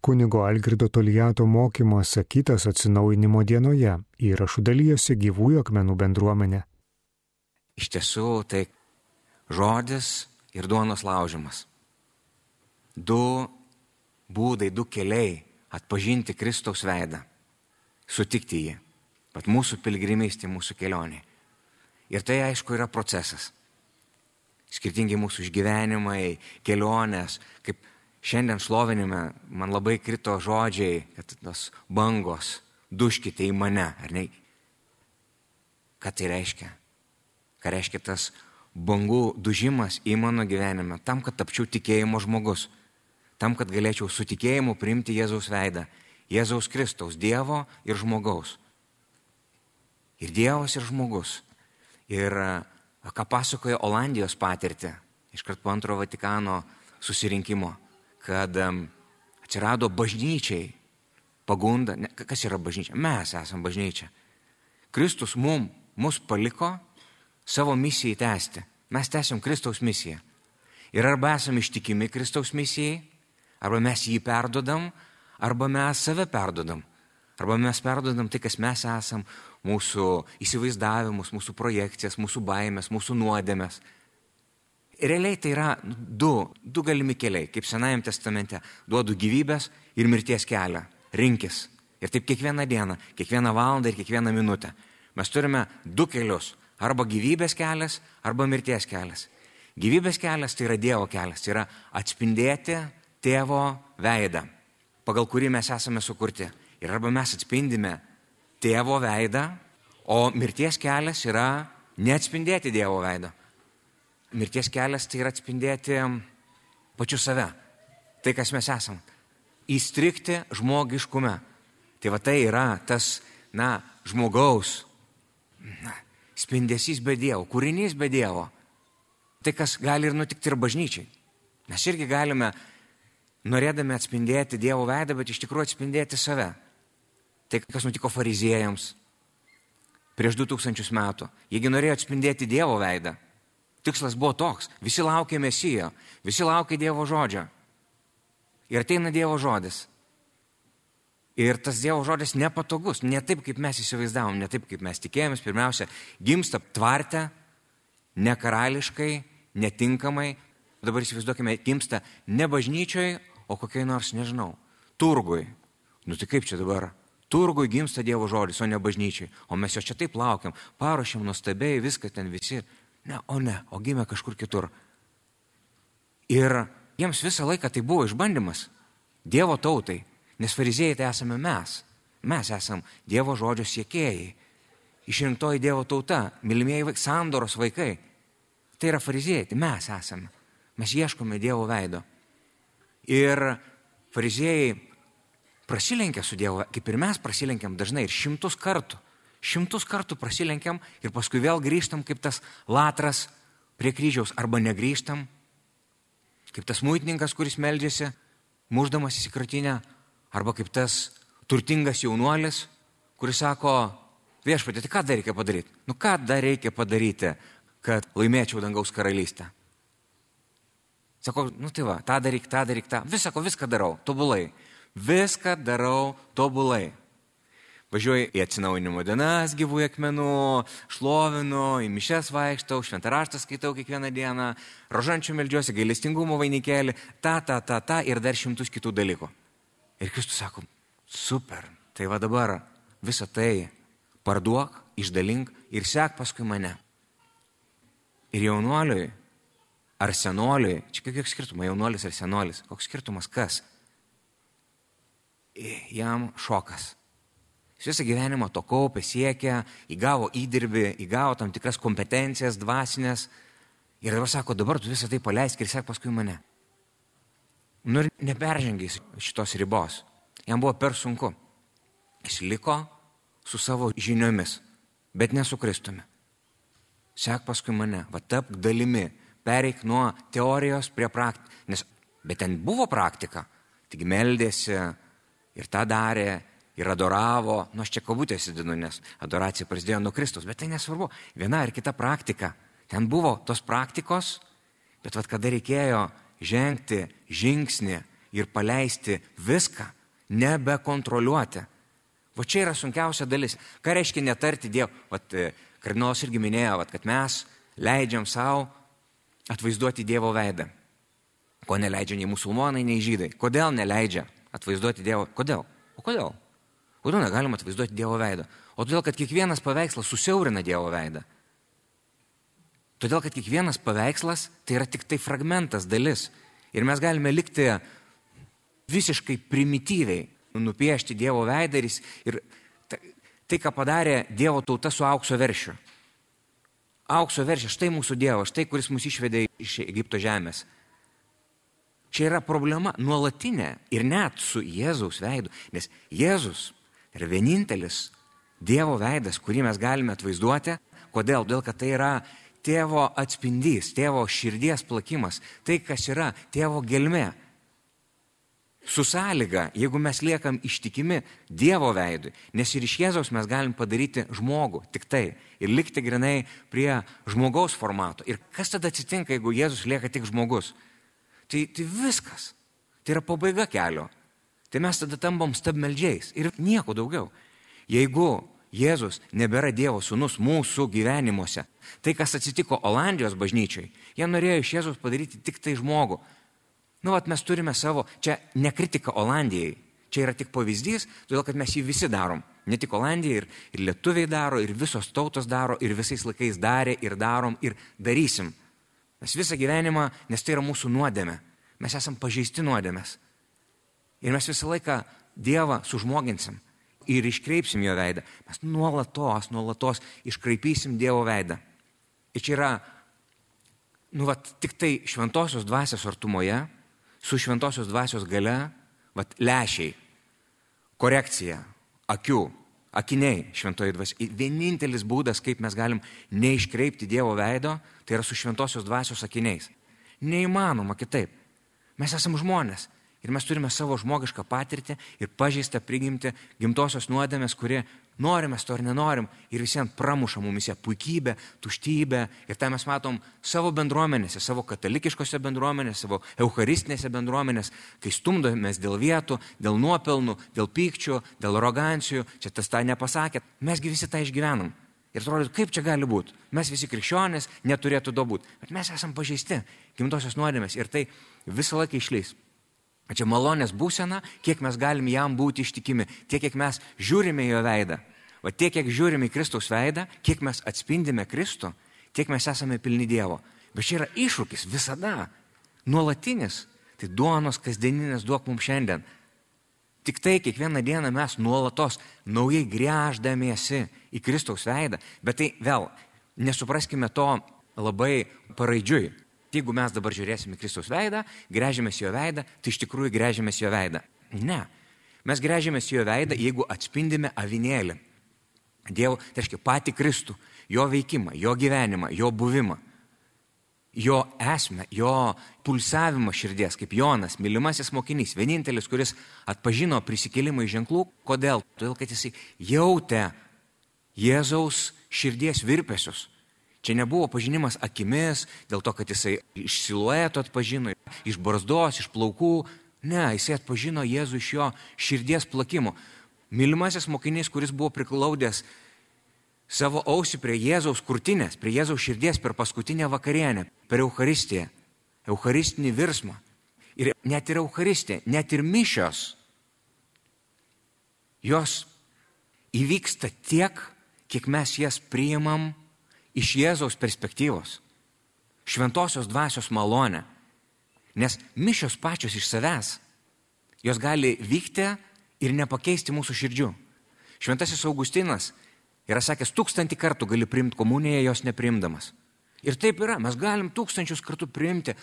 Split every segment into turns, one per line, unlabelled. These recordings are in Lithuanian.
Kunigo Algirdo Tolijato mokymas sakytas atsinaujinimo dienoje įrašų dalyjosi gyvųjų akmenų bendruomenė.
Iš tiesų, tai žodis ir duonos laužimas. Du būdai, du keliai atpažinti Kristaus veidą, sutikti jį. Pat mūsų pilgrimystė, mūsų kelionė. Ir tai aišku yra procesas. Skirtingi mūsų išgyvenimai, kelionės, kaip šiandien šlovinime man labai krito žodžiai, kad tos bangos duškite į mane, ar ne? Ką tai reiškia? Ką reiškia tas bangų dužimas į mano gyvenimą, tam, kad tapčiau tikėjimo žmogus, tam, kad galėčiau su tikėjimu priimti Jėzaus veidą, Jėzaus Kristaus, Dievo ir žmogaus. Ir Dievas, ir žmogus. Ir ką pasakoja Olandijos patirtį, iškart po antrojo Vatikano susirinkimo, kad atsirado bažnyčiai pagunda, ne, kas yra bažnyčia? Mes esame bažnyčia. Kristus mum, mus paliko savo misijai tęsti. Mes tęsiam Kristaus misiją. Ir arba esame ištikimi Kristaus misijai, arba mes jį perdodam, arba mes save perdodam. Arba mes perdodam tai, kas mes esam, mūsų įsivaizdavimus, mūsų projekcijas, mūsų baimės, mūsų nuodėmės. Realiai tai yra du, du galimi keliai, kaip Senajame testamente. Duodu gyvybės ir mirties kelią. Rinkis. Ir taip kiekvieną dieną, kiekvieną valandą ir kiekvieną minutę. Mes turime du kelius. Arba gyvybės kelias, arba mirties kelias. Gyvybės kelias tai yra Dievo kelias. Tai yra atspindėti tėvo veidą, pagal kurį mes esame sukurti. Ir arba mes atspindime tėvo veidą, o mirties kelias yra neatspindėti Dievo veidą. Mirties kelias tai yra atspindėti pačiu save, tai kas mes esam. Įstrikti žmogiškume. Tai va tai yra tas, na, žmogaus na, spindesys be Dievo, kūrinys be Dievo. Tai kas gali ir nutikti ir bažnyčiai. Mes irgi galime, norėdami atspindėti Dievo veidą, bet iš tikrųjų atspindėti save. Tai kas nutiko fariziejams prieš 2000 metų. Jiegi norėjo atspindėti Dievo veidą. Tikslas buvo toks. Visi laukė Mesijo, visi laukė Dievo žodžio. Ir ateina Dievo žodis. Ir tas Dievo žodis nepatogus, ne taip, kaip mes įsivaizdavom, ne taip, kaip mes tikėjomės. Pirmiausia, gimsta tvarte, ne karališkai, netinkamai. Dabar įsivaizduokime, gimsta ne bažnyčioj, o kokiai nors, nežinau, turgui. Nu tai kaip čia dabar? Turgui gimsta Dievo žodis, o ne bažnyčiai. O mes jo čia taip laukiam, paruošiam nuostabiai, viską ten visi. Ne, o ne, o gimė kažkur kitur. Ir jiems visą laiką tai buvo išbandymas. Dievo tautai. Nes fariziejai tai esame mes. Mes esame Dievo žodžio siekėjai. Išrinktoji Dievo tauta, mylimieji sandoros vaikai. Tai yra fariziejai, tai mes esame. Mes ieškome Dievo veido. Ir fariziejai prasilenkia su Dievu, kaip ir mes prasilenkiam dažnai ir šimtus kartų. Šimtus kartų prasilenkiam ir paskui vėl grįžtam kaip tas latras prie kryžiaus arba negrįžtam. Kaip tas muitininkas, kuris meldžiasi, muždamas įsikratinę, Arba kaip tas turtingas jaunuolis, kuris sako, viešpatė, tai ką dar reikia padaryti? Nu ką dar reikia padaryti, kad laimėčiau dangaus karalystę? Sako, nu tai va, tą daryk, tą daryk, tą. Visako, viską darau, tobulai. Viską darau tobulai. Važiuoju į atsinaujinimo dienas gyvųjų akmenų, šlovinu, į mišes vaikštau, šventaraštą skaitau kiekvieną dieną, rožančių meldžiuosi, gailestingumo vainikėlį, tą, tą, tą, tą ir dar šimtus kitų dalykų. Ir Kristus sako, super, tai va dabar visą tai parduok, išdalink ir sek paskui mane. Ir jaunuoliui ar senoliui, čia kiek skirtumas, jaunuolis ar senolis, koks skirtumas kas? Jam šokas. Jis visą gyvenimą to kaupė, siekė, įgavo įdirbį, įgavo tam tikras kompetencijas dvasinės. Ir dabar sako, dabar tu visą tai paleisk ir sek paskui mane. Nu ir neperžengiai šitos ribos. Jam buvo per sunku. Jis liko su savo žiniomis, bet ne su Kristumi. Sek paskui mane, va tapk dalimi, pereik nuo teorijos prie praktikos. Nes, bet ten buvo praktika. Tik meldėsi ir tą darė, ir adoravo. Nu, aš čia kabutės įdinu, nes adoracija prasidėjo nuo Kristus, bet tai nesvarbu. Viena ar kita praktika. Ten buvo tos praktikos, bet vad kada reikėjo žengti žingsnį ir paleisti viską, nebekontroliuoti. Va čia yra sunkiausia dalis. Ką reiškia netarti Dievo? Vat e, kardinolas irgi minėjo, vat, kad mes leidžiam savo atvaizduoti Dievo veidą. Ko neleidžia nei musulmonai, nei žydai. Kodėl neleidžia atvaizduoti Dievo? Kodėl? O kodėl? Kodėl negalima atvaizduoti Dievo veidą? O todėl, kad kiekvienas paveikslas susiaurina Dievo veidą. Todėl, kad kiekvienas paveikslas tai yra tik tai fragmentas, dalis. Ir mes galime likti visiškai primityviai nupiešti Dievo veidą ir tai, ką padarė Dievo tauta su aukso veršiu. Aukso veršė, štai mūsų Dievas, štai kuris mus išvedė iš Egipto žemės. Čia yra problema nuolatinė ir net su Jėzaus veidu, nes Jėzus yra vienintelis Dievo veidas, kurį mes galime atvaizduoti. Kodėl? Dėl, kad tai yra tėvo atspindys, tėvo širdies plakimas, tai kas yra tėvo gelme. Su sąlyga, jeigu mes liekam ištikimi Dievo veidui, nes ir iš Jėzaus mes galim padaryti žmogų, tik tai, ir likti grinai prie žmogaus formato. Ir kas tada atsitinka, jeigu Jėzus lieka tik žmogus? Tai, tai viskas. Tai yra pabaiga kelio. Tai mes tada tampam stabmeldžiais ir nieko daugiau. Jeigu Jėzus nebėra Dievo sūnus mūsų gyvenimuose. Tai, kas atsitiko Olandijos bažnyčiai, jie norėjo iš Jėzus padaryti tik tai žmogų. Nu, vat mes turime savo, čia ne kritika Olandijai, čia yra tik pavyzdys, todėl kad mes jį visi darom. Ne tik Olandija, ir, ir lietuviai daro, ir visos tautos daro, ir visais laikais darė, ir darom, ir darysim. Mes visą gyvenimą, nes tai yra mūsų nuodėmė. Mes esam pažeisti nuodėmės. Ir mes visą laiką Dievą sužmoginsim ir iškreipsim jo veidą. Mes nuolatos, nuolatos iškraipysim Dievo veidą. Ir čia yra, nu, vat, tik tai šventosios dvasios artumoje, su šventosios dvasios gale, vat, lešiai, korekcija, akių, akiniai šventoji dvasia. Vienintelis būdas, kaip mes galim neiškreipti Dievo veido, tai yra su šventosios dvasios akiniais. Neįmanoma kitaip. Mes esame žmonės. Ir mes turime savo žmogišką patirtį ir pažeistą prigimti gimtosios nuodėmės, kurie norime to ar nenorim ir visiems pramuša mumise puikybę, tuštybę. Ir tą mes matom savo bendruomenėse, savo katalikiškose bendruomenėse, savo eucharistinėse bendruomenėse, kai stumdomės dėl vietų, dėl nuopelnų, dėl pykčių, dėl arogancijų. Čia tas tą nepasakėt. Mesgi visi tą išgyvenam. Ir atrodo, kaip čia gali būti. Mes visi krikščionės neturėtų to būti. Bet mes esame pažeisti gimtosios nuodėmės ir tai visą laiką išleis. Čia malonės būsena, kiek mes galim jam būti ištikimi, tiek kiek mes žiūrime jo veidą. O tiek kiek žiūrime į Kristaus veidą, kiek mes atspindime Kristų, tiek mes esame pilni Dievo. Bet čia yra iššūkis visada, nuolatinis. Tai duonos kasdieninės duok mums šiandien. Tik tai kiekvieną dieną mes nuolatos naujai grėždamiesi į Kristaus veidą. Bet tai vėl, nesupraskime to labai paraidžiui. Jeigu mes dabar žiūrėsime Kristaus veidą, grežiamės jo veidą, tai iš tikrųjų grežiamės jo veidą. Ne. Mes grežiamės jo veidą, jeigu atspindime avinėlį. Dievo, tai reiškia patį Kristų, jo veikimą, jo gyvenimą, jo buvimą, jo esmę, jo pulsavimą širdies, kaip Jonas, mylimasis mokinys, vienintelis, kuris atpažino prisikėlimą iš ženklų. Kodėl? Todėl, kad jisai jautė Jėzaus širdies virpesius. Čia nebuvo pažinimas akimis, dėl to, kad jisai iš silueto atpažino, iš barzdos, iš plaukų. Ne, jisai atpažino Jėzų iš jo širdies plakimo. Mylimasis mokinys, kuris buvo priklaudęs savo ausį prie Jėzaus kurtinės, prie Jėzaus širdies per paskutinę vakarienę, per Euharistiją, Eucharistinį virsmą. Ir net ir Euharistija, net ir mišios, jos įvyksta tiek, kiek mes jas priimam iš Jėzaus perspektyvos, šventosios dvasios malonę. Nes mišios pačios iš savęs, jos gali vykti ir nepakeisti mūsų širdžių. Šventasis Augustinas yra sakęs, tūkstantį kartų gali priimti komuniją, jos neprimdamas. Ir taip yra, mes galim tūkstančius kartų priimti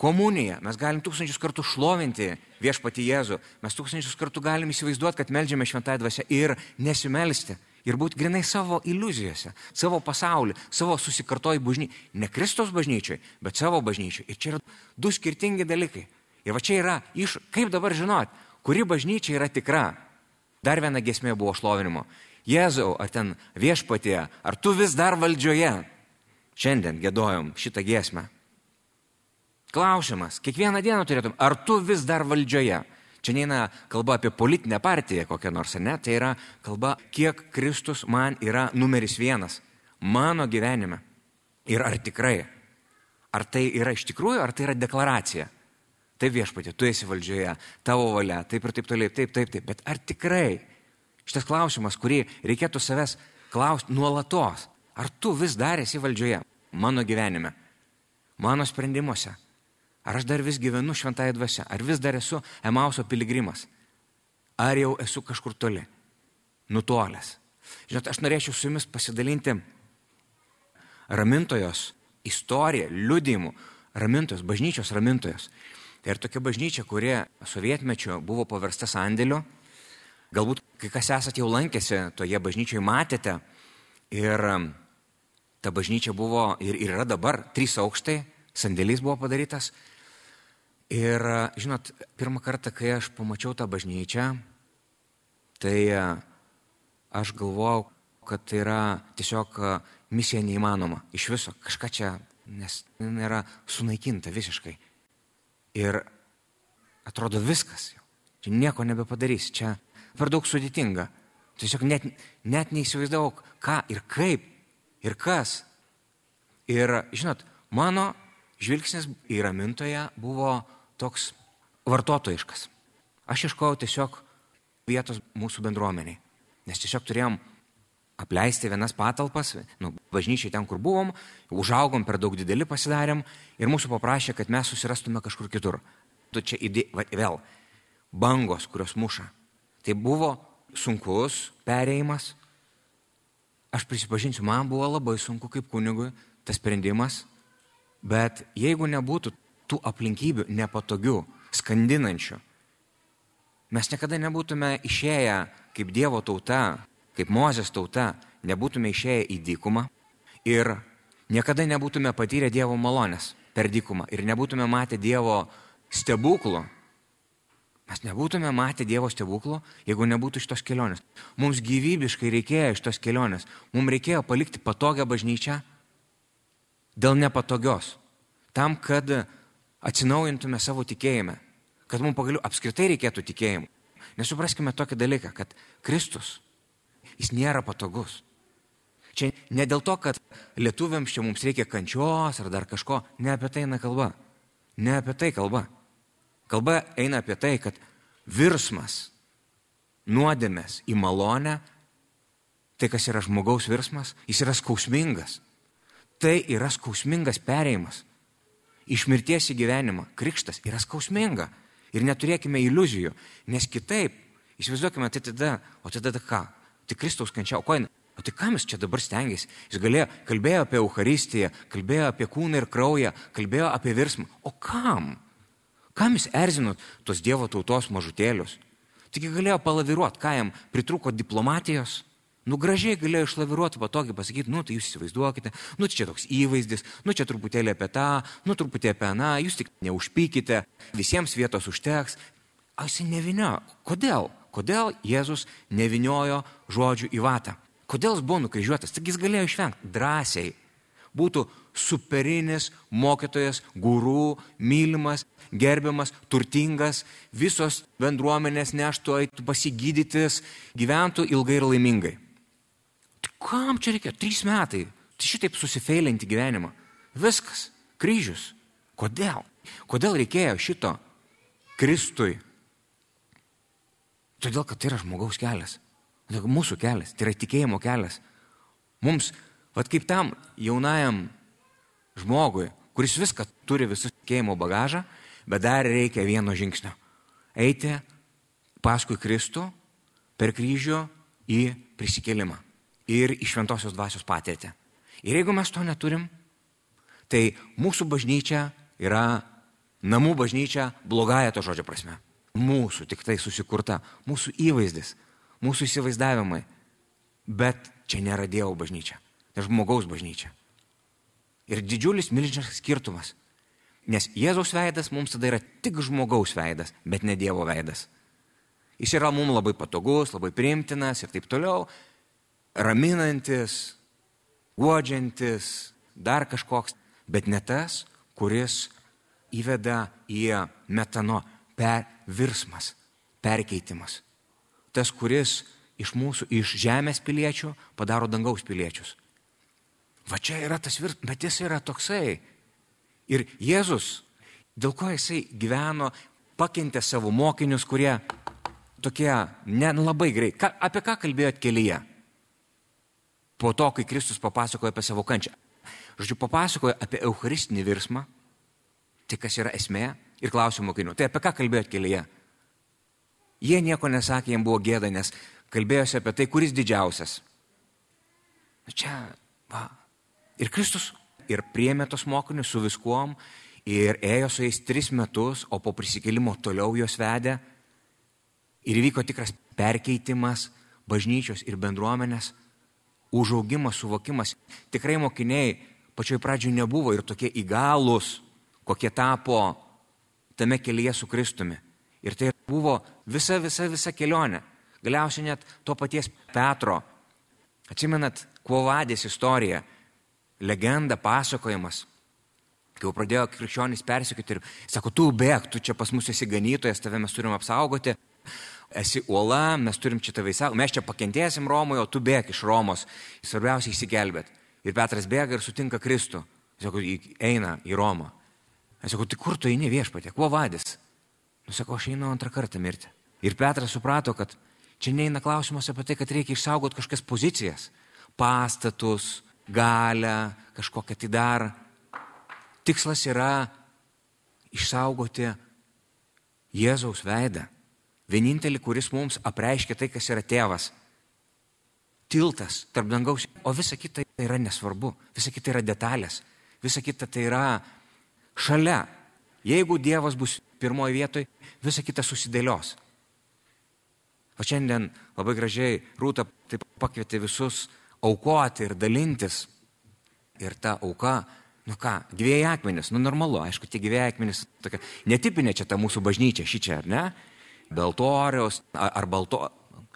komuniją, mes galim tūkstančius kartų šlovinti viešpati Jėzų, mes tūkstančius kartų galim įsivaizduoti, kad melžiame šventąją dvasę ir nesimelsti ir būti grinai savo iliuzijose, savo pasaulį, savo susikartoj bažnyčiai. Ne Kristos bažnyčiai, bet savo bažnyčiai. Ir čia yra du skirtingi dalykai. Ir va čia yra iš, kaip dabar žinot, kuri bažnyčia yra tikra. Dar viena gesmė buvo šlovinimo. Jėzau, ar ten viešpatie, ar tu vis dar valdžioje? Šiandien gėdojom šitą giesmę. Klausimas, kiekvieną dieną turėtum, ar tu vis dar valdžioje? Čia neina kalba apie politinę partiją kokią nors, ne? Tai yra kalba, kiek Kristus man yra numeris vienas mano gyvenime. Ir ar tikrai? Ar tai yra iš tikrųjų, ar tai yra deklaracija? Taip viešpatė, tu esi valdžioje, tavo valia, taip ir taip toliau, taip, taip, taip. Bet ar tikrai šitas klausimas, kurį reikėtų savęs klausti nuolatos, ar tu vis dar esi valdžioje mano gyvenime, mano sprendimuose? Ar aš dar vis gyvenu šventąją dvasę? Ar vis dar esu Emauso piligrimas? Ar jau esu kažkur toli? Nutolęs. Žinot, aš norėčiau su jumis pasidalinti ramintojos istoriją, liudimų, ramintojos, bažnyčios ramintojos. Tai ir tokia bažnyčia, kurie sovietmečio buvo paversta sandėliu. Galbūt kai kas esate jau lankėsi toje bažnyčioje, matėte. Ir ta bažnyčia buvo ir, yra dabar trys aukštai, sandėlys buvo padarytas. Ir, žinot, pirmą kartą, kai aš pamačiau tą bažnyčią, tai aš galvojau, kad tai yra tiesiog misija neįmanoma. Iš viso kažką čia, nes nėra sunaikinta visiškai. Ir atrodo viskas. Čia nieko nebepadarys. Čia per daug sudėtinga. Tiesiog net, net neįsivaizdavau, ką ir kaip ir kas. Ir, žinot, mano žvilgsnis į ramintoje buvo toks vartotojiškas. Aš ieškojau tiesiog vietos mūsų bendruomeniai. Nes tiesiog turėjom apleisti vienas patalpas, nu, bažnyčiai ten, kur buvom, užaugom per daug dideli pasidarėm ir mūsų paprašė, kad mes susirastume kažkur kitur. Tu čia įdė, va, vėl, bangos, kurios muša. Tai buvo sunkus perėjimas. Aš prisipažinsiu, man buvo labai sunku kaip kunigui tas sprendimas, bet jeigu nebūtų tų aplinkybių nepatogių, skandinančių, mes niekada nebūtume išėję kaip Dievo tauta kaip Mozės tauta, nebūtume išėję į dykumą ir niekada nebūtume patyrę Dievo malonės per dykumą ir nebūtume matę Dievo stebuklų. Mes nebūtume matę Dievo stebuklų, jeigu nebūtų šitos kelionės. Mums gyvybiškai reikėjo šitos kelionės. Mums reikėjo palikti patogią bažnyčią dėl nepatogios. Tam, kad atsinaujintume savo tikėjime. Kad mums pagaliau apskritai reikėtų tikėjimų. Nesupraskime tokį dalyką, kad Kristus jis nėra patogus. Čia ne dėl to, kad lietuviams čia mums reikia kančios ar dar kažko, ne apie tai eina kalba. Ne apie tai kalba. Kalba eina apie tai, kad virsmas, nuodėmės į malonę, tai kas yra žmogaus virsmas, jis yra skausmingas. Tai yra skausmingas perėjimas. Iš mirties į gyvenimą. Krikštas yra skausminga. Ir neturėkime iliuzijų, nes kitaip, įsivaizduokime, tai tada, o tada ką? tai Kristaus kančia, o ko jin? O tai kam jis čia dabar stengiasi? Jis galėjo, kalbėjo apie Euharistiją, kalbėjo apie kūną ir kraują, kalbėjo apie virsmą. O kam? Kam jis erzino tos Dievo tautos mažutėlius? Taigi galėjo palaviruoti, ką jam pritruko diplomatijos. Nu gražiai galėjo išlaviruoti, patogiai pasakyti, nu tai jūs įsivaizduokite, nu čia toks įvaizdis, nu čia truputėlį apie tą, nu truputėlį apie aną, jūs tik neužpykite, visiems vietos užteks. O jis nevinio. Kodėl? Kodėl Jėzus neviniojo žodžių į vatą? Kodėl jis buvo nukryžiuotas? Tik jis galėjo išvengti drąsiai. Būtų superinis mokytojas, gurų, mylimas, gerbiamas, turtingas, visos bendruomenės neštų eitų pasigydytis, gyventų ilgai ir laimingai. Kam čia reikia? Trys metai. Tai šitaip susifeilinti gyvenimą. Viskas. Kryžius. Kodėl? Kodėl reikėjo šito Kristui Todėl, kad tai yra žmogaus kelias. Tai mūsų kelias, tai yra tikėjimo kelias. Mums, vad kaip tam jaunajam žmogui, kuris viską turi visą tikėjimo bagažą, bet dar reikia vieno žingsnio. Eiti paskui Kristų per kryžių į prisikėlimą ir į šventosios dvasios patirtį. Ir jeigu mes to neturim, tai mūsų bažnyčia yra namų bažnyčia blogąją to žodžio prasme mūsų tik tai susikurta, mūsų įvaizdis, mūsų įsivaizdavimai. Bet čia nėra Dievo bažnyčia, tai žmogaus bažnyčia. Ir didžiulis milžiniškas skirtumas. Nes Jėzaus veidas mums tada yra tik žmogaus veidas, bet ne Dievo veidas. Jis yra mums labai patogus, labai primtinas ir taip toliau, raminantis, guodžiantis, dar kažkoks, bet ne tas, kuris įveda į metano per virsmas, perkeitimas. Tas, kuris iš mūsų, iš žemės piliečių padaro dangaus piliečius. Va čia yra tas virsmas, bet jis yra toksai. Ir Jėzus, dėl ko jisai gyveno, pakentė savo mokinius, kurie tokie nelabai greit. Ka, apie ką kalbėjot kelyje? Po to, kai Kristus papasakojo apie savo kančią. Žodžiu, papasakojo apie eucharistinį virsmą, tai kas yra esmė, ir klausė mokinių, tai apie ką kalbėjot kelyje? Jie nieko nesakė, jiems buvo gėda, nes kalbėjosi apie tai, kuris didžiausias. Čia, va. Ir Kristus ir priemė tos mokinius su viskuom ir ėjo su jais tris metus, o po prisikėlimo toliau juos vedė. Ir įvyko tikras perkeitimas bažnyčios ir bendruomenės, užaugimas, suvokimas. Tikrai mokiniai pačioj pradžioj nebuvo ir tokie įgalus, kokie tapo tame kelyje su Kristumi. Ir tai buvo visa, visa, visa kelionė. Galiausiai net to paties Petro. Atsimenat, kuo vadės istorija, legenda, pasakojimas. Kai jau pradėjo krikščionys persikyti ir sako, tu bėg, tu čia pas mus esi ganytojas, tave mes turim apsaugoti, esi uola, mes turim čia tavai saugoti, mes čia pakentėsim Romoje, o tu bėg iš Romos, svarbiausia įsigelbėt. Ir Petras bėga ir sutinka Kristų. Jis sako, eina į Romą. Aš sakau, tai kur tu eini viešpatė, kuo vadys? Nu, sako, aš einu antrą kartą mirti. Ir Petras suprato, kad čia neina klausimas apie tai, kad reikia išsaugoti kažkokias pozicijas, pastatus, galę, kažkokią tai dar. Tikslas yra išsaugoti Jėzaus veidą. Vienintelį, kuris mums apreiškia tai, kas yra tėvas. Tiltas tarp dangaus, o visa kita yra nesvarbu, visa kita yra detalės, visa kita tai yra šalia. Jeigu Dievas bus pirmoje vietoje, visa kita susidėlios. O šiandien labai gražiai Rūta taip pakvietė visus aukoti ir dalintis. Ir ta auka, nu ką, gyvėjai akmenis, nu normalu, aišku, tie gyvėjai akmenis, tokia netipinė čia ta mūsų bažnyčia, ši čia, ar ne? Be altoriaus, ar, balto.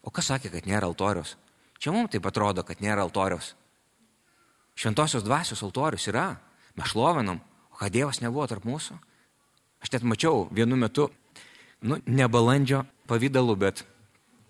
O kas sakė, kad nėra altoriaus? Čia mums taip atrodo, kad nėra altoriaus. Šventosios dvasios altorius yra, mes šlovinam, O ką Dievas nebuvo tarp mūsų? Aš net mačiau vienu metu, nu, ne balandžio pavydalu, bet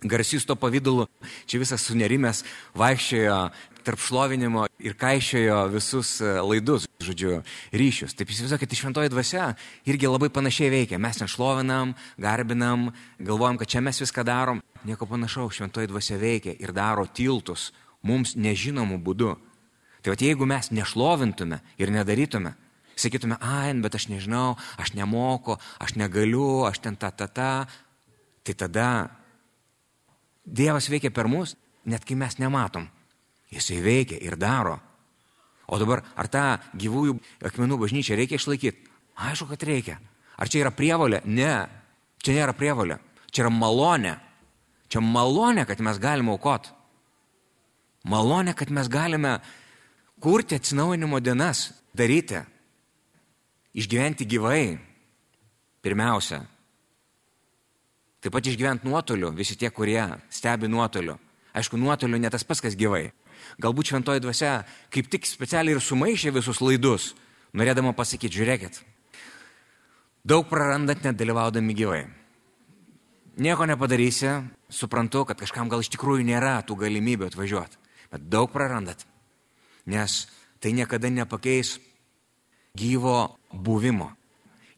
garsisto pavydalu, čia visas sunerimęs vaikščiojo tarp šlovinimo ir kaiščiojo visus e, laidus, žodžiu, ryšius. Taip įsivaizduokit, šventoji dvasia irgi labai panašiai veikia. Mes ten šlovinam, garbinam, galvojam, kad čia mes viską darom. Nieko panašaus, šventoji dvasia veikia ir daro tiltus mums nežinomų būdų. Tai vad jeigu mes nešlovintume ir nedarytume, Sakytume, ai, bet aš nežinau, aš nemoku, aš negaliu, aš ten ta, ta, ta. Tai tada Dievas veikia per mus, net kai mes nematom. Jisai veikia ir daro. O dabar, ar tą gyvųjų akmenų bažnyčią reikia išlaikyti? Aišku, kad reikia. Ar čia yra prievalė? Ne. Čia nėra prievalė. Čia yra malonė. Čia malonė, kad mes galime aukoti. Malonė, kad mes galime kurti atsinaujinimo dienas, daryti išgyventi gyvai, pirmiausia. Taip pat išgyventi nuotoliu, visi tie, kurie stebi nuotoliu. Aišku, nuotoliu ne tas pats, kas gyvai. Galbūt šventoji dvasia kaip tik specialiai ir sumaišė visus laidus, norėdama pasakyti, žiūrėkit, daug prarandant nedalyvaudami gyvai. Nieko nepadarysi, suprantu, kad kažkam gal iš tikrųjų nėra tų galimybių atvažiuoti, bet daug prarandat, nes tai niekada nepakeis gyvo buvimo.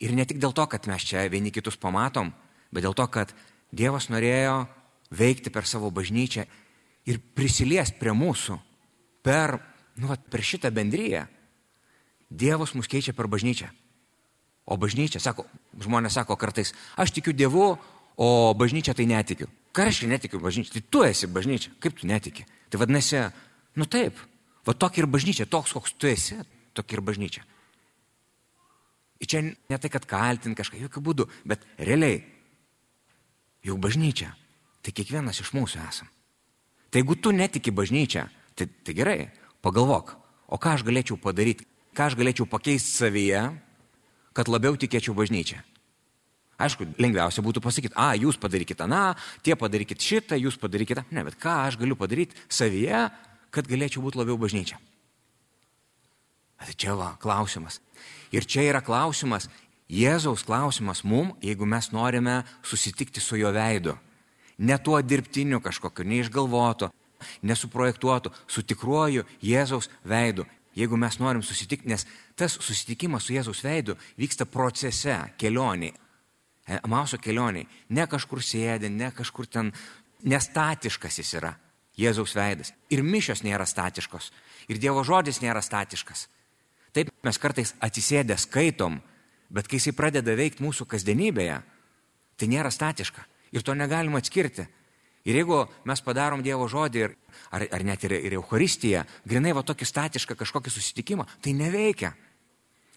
Ir ne tik dėl to, kad mes čia vieni kitus pamatom, bet dėl to, kad Dievas norėjo veikti per savo bažnyčią ir prisiliesti prie mūsų per, nu, per šitą bendryją. Dievas mus keičia per bažnyčią. O bažnyčia, sako, žmonės sako kartais, aš tikiu Dievu, o bažnyčia tai netikiu. Ką reiškia netikiu bažnyčia? Tai tu esi bažnyčia, kaip tu netiki? Tai vadinasi, nu taip, va tokia ir bažnyčia, toks koks tu esi, tokia ir bažnyčia. Ir čia ne tai, kad kaltint kažką, jokių būdų, bet realiai, jau bažnyčia, tai kiekvienas iš mūsų esam. Tai jeigu tu netiki bažnyčia, tai, tai gerai, pagalvok, o ką aš galėčiau padaryti, ką aš galėčiau pakeisti savyje, kad labiau tikėčiau bažnyčia. Aišku, lengviausia būtų pasakyti, a, jūs padarykite aną, tie padarykite šitą, jūs padarykite, ne, bet ką aš galiu padaryti savyje, kad galėčiau būti labiau bažnyčia. Tai čia va, klausimas. Ir čia yra klausimas Jėzaus klausimas mum, jeigu mes norime susitikti su jo veidu. Ne tuo dirbtiniu kažkokiu, neišgalvotu, nesuprojektuotu, su tikruoju Jėzaus veidu. Jeigu mes norim susitikti, nes tas susitikimas su Jėzaus veidu vyksta procese, kelioniai. Mauso kelioniai. Ne kažkur sėdė, ne kažkur ten nestatiškas jis yra. Jėzaus veidas. Ir mišios nėra statiškos. Ir Dievo žodis nėra statiškas. Taip mes kartais atsisėdę skaitom, bet kai jisai pradeda veikti mūsų kasdienybėje, tai nėra statiška. Ir to negalima atskirti. Ir jeigu mes padarom Dievo žodį, ir, ar, ar net ir, ir Euharistiją, grinai va tokį statišką kažkokį susitikimą, tai neveikia.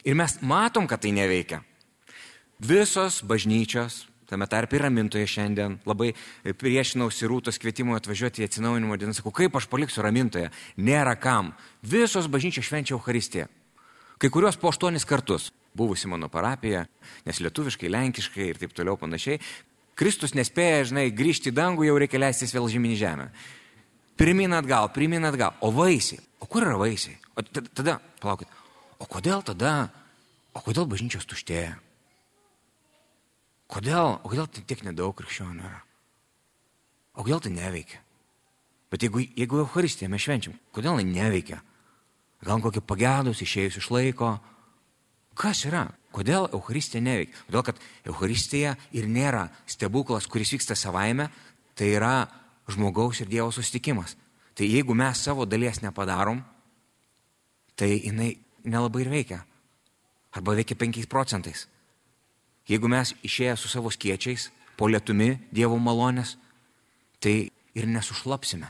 Ir mes matom, kad tai neveikia. Visos bažnyčios, tame tarp ir ramintoje šiandien, labai priešinausi rūtos kvietimui atvažiuoti į atsinaujinimo dieną. Sakau, kaip aš paliksiu ramintoje? Nėra kam. Visos bažnyčios švenčia Euharistiją. Kai kurios po aštuonis kartus buvusi mano parapija, nes lietuviškai, lenkiškai ir taip toliau panašiai. Kristus nespėja, žinai, grįžti į dangų, jau reikia leistis vėl žemynį žemę. Pirmin atgal, pirmin atgal. O vaisiai? O kur yra vaisiai? O tada, palaukit, o kodėl tada, o kodėl bažnyčios tuštėja? Kodėl, o kodėl tai tiek nedaug krikščionių yra? O kodėl tai neveikia? Bet jeigu, jeigu Euharistiją mes švenčiam, kodėl tai neveikia? Gal kokį pagėdus išėjus iš laiko? Kas yra? Kodėl Euharistija neveikia? Todėl, kad Euharistija ir nėra stebuklas, kuris vyksta savaime, tai yra žmogaus ir Dievo susitikimas. Tai jeigu mes savo dalies nepadarom, tai jinai nelabai ir veikia. Arba veikia 5 procentais. Jeigu mes išėję su savo skiečiais, po lietumi Dievo malonės, tai ir nesušlapsime.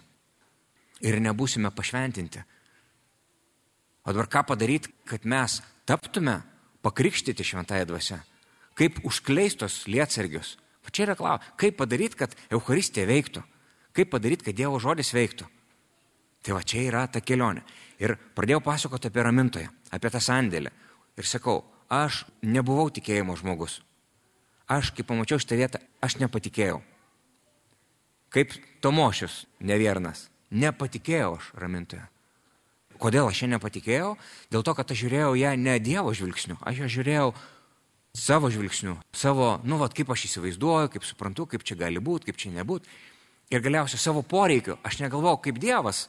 Ir nebūsime pašventinti. O dabar ką padaryti, kad mes taptume pakrikštyti šventąją dvasę? Kaip užkleistos lietsargius? Va čia yra klausimas. Kaip padaryti, kad Euharistija veiktų? Kaip padaryti, kad Dievo žodis veiktų? Tai va čia yra ta kelionė. Ir pradėjau pasakoti apie ramintoją, apie tą sandėlį. Ir sakau, aš nebuvau tikėjimo žmogus aš, kai pamačiau šitą vietą, aš nepatikėjau. Kaip Tomošius, neviernas, nepatikėjau aš ramintoje. Kodėl aš ją nepatikėjau? Dėl to, kad aš žiūrėjau ją ne Dievo žvilgsniu, aš ją žiūrėjau savo žvilgsniu, savo, nu, vad, kaip aš įsivaizduoju, kaip suprantu, kaip čia gali būti, kaip čia nebūti. Ir galiausiai savo poreikiu, aš negalvojau kaip Dievas,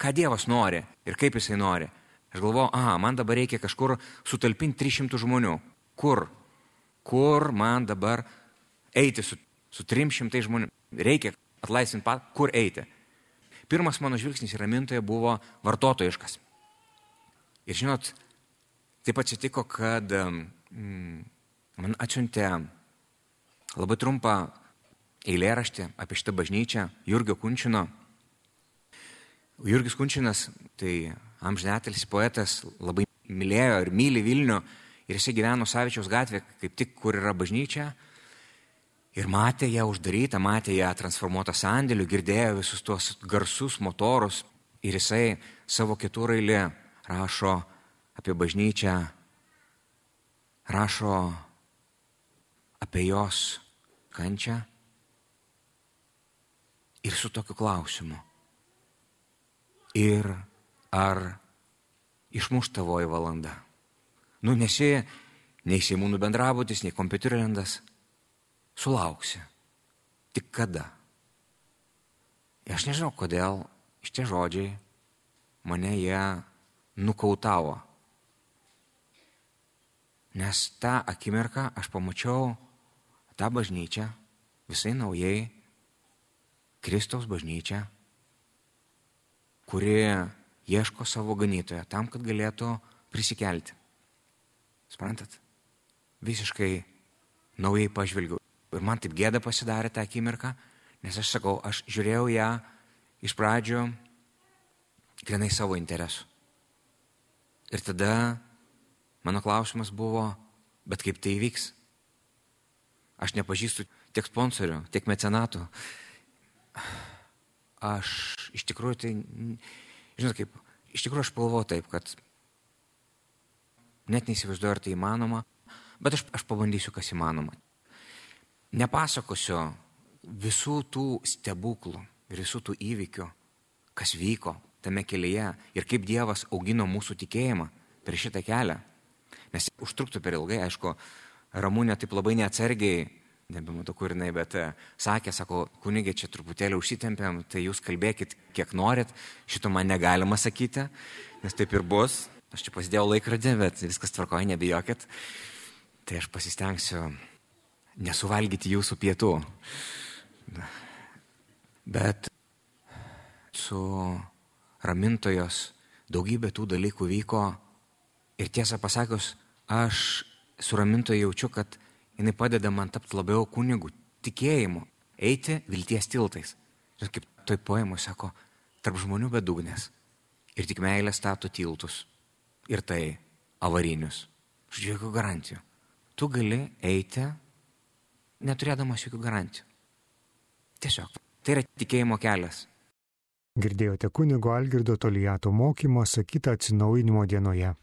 ką Dievas nori ir kaip Jisai nori. Aš galvojau, aha, man dabar reikia kažkur sutalpinti 300 žmonių. Kur? kur man dabar eiti su, su 300 žmonių. Reikia atlaisvinti pat, kur eiti. Pirmas mano žvilgsnis į ramintoje buvo vartotojiškas. Ir žinot, taip atsitiko, kad mm, man atsiuntė labai trumpą eilėraštį apie šitą bažnyčią Jurgio Kunčino. Jurgis Kunčinas, tai amžinatelis poetas, labai mylėjo ir myli Vilnių Ir jisai gyveno Savičiaus gatvė, kaip tik kur yra bažnyčia. Ir matė ją uždarytą, matė ją transformuotą sandėlių, girdėjo visus tuos garsus motorus. Ir jisai savo keturailį rašo apie bažnyčią, rašo apie jos kančią. Ir su tokiu klausimu. Ir ar išmuš tavoji valanda? Nu, nesi nei Seimūnų bendrabutis, nei kompiuterilendas. Sulauksi. Tik kada? Ir aš nežinau, kodėl šitie žodžiai mane jie nukautavo. Nes tą akimirką aš pamačiau tą bažnyčią visai naujai, Kristaus bažnyčią, kuri ieško savo ganytojo tam, kad galėtų prisikelti. Sprantat? Visiškai naujai pažvelgiau. Ir man taip gėda pasidarė tą akimirką, nes aš sakau, aš žiūrėjau ją iš pradžio grinai savo interesų. Ir tada mano klausimas buvo, bet kaip tai įvyks? Aš nepažįstu tiek sponsorių, tiek mecenatų. Aš iš tikrųjų tai, žinot kaip, iš tikrųjų aš galvoju taip, kad Net neįsivaizduoju, ar tai įmanoma, bet aš, aš pabandysiu, kas įmanoma. Nepasakosiu visų tų stebuklų ir visų tų įvykių, kas vyko tame kelyje ir kaip Dievas augino mūsų tikėjimą per šitą kelią. nes užtruktų per ilgai, aišku, Ramūnė taip labai neatsargiai, nebematau kur jinai, bet e, sakė, sako, kunigė, čia truputėlį užsitempėm, tai jūs kalbėkit, kiek norit, šito man negalima sakyti, nes taip ir bus. Aš čia pasidėjau laikrodį, bet viskas tvarkoja, nebijokit. Tai aš pasistengsiu nesuvalgyti jūsų pietų. Bet su ramintojos daugybė tų dalykų vyko ir tiesą pasakius, aš su ramintoju jaučiu, kad jinai padeda man tapti labiau kunigu, tikėjimu, eiti vilties tiltais. Ir kaip toj poemoje sako, tarp žmonių bedugnės. Ir tik meilė stato tiltus. Ir tai avarinius. Žodžiu, jokių garantijų. Tu gali eiti neturėdamas jokių garantijų. Tiesiog. Tai yra tikėjimo kelias.
Girdėjote kunigo Algirdo Tolijato mokymą sakytą atsinaujinimo dienoje.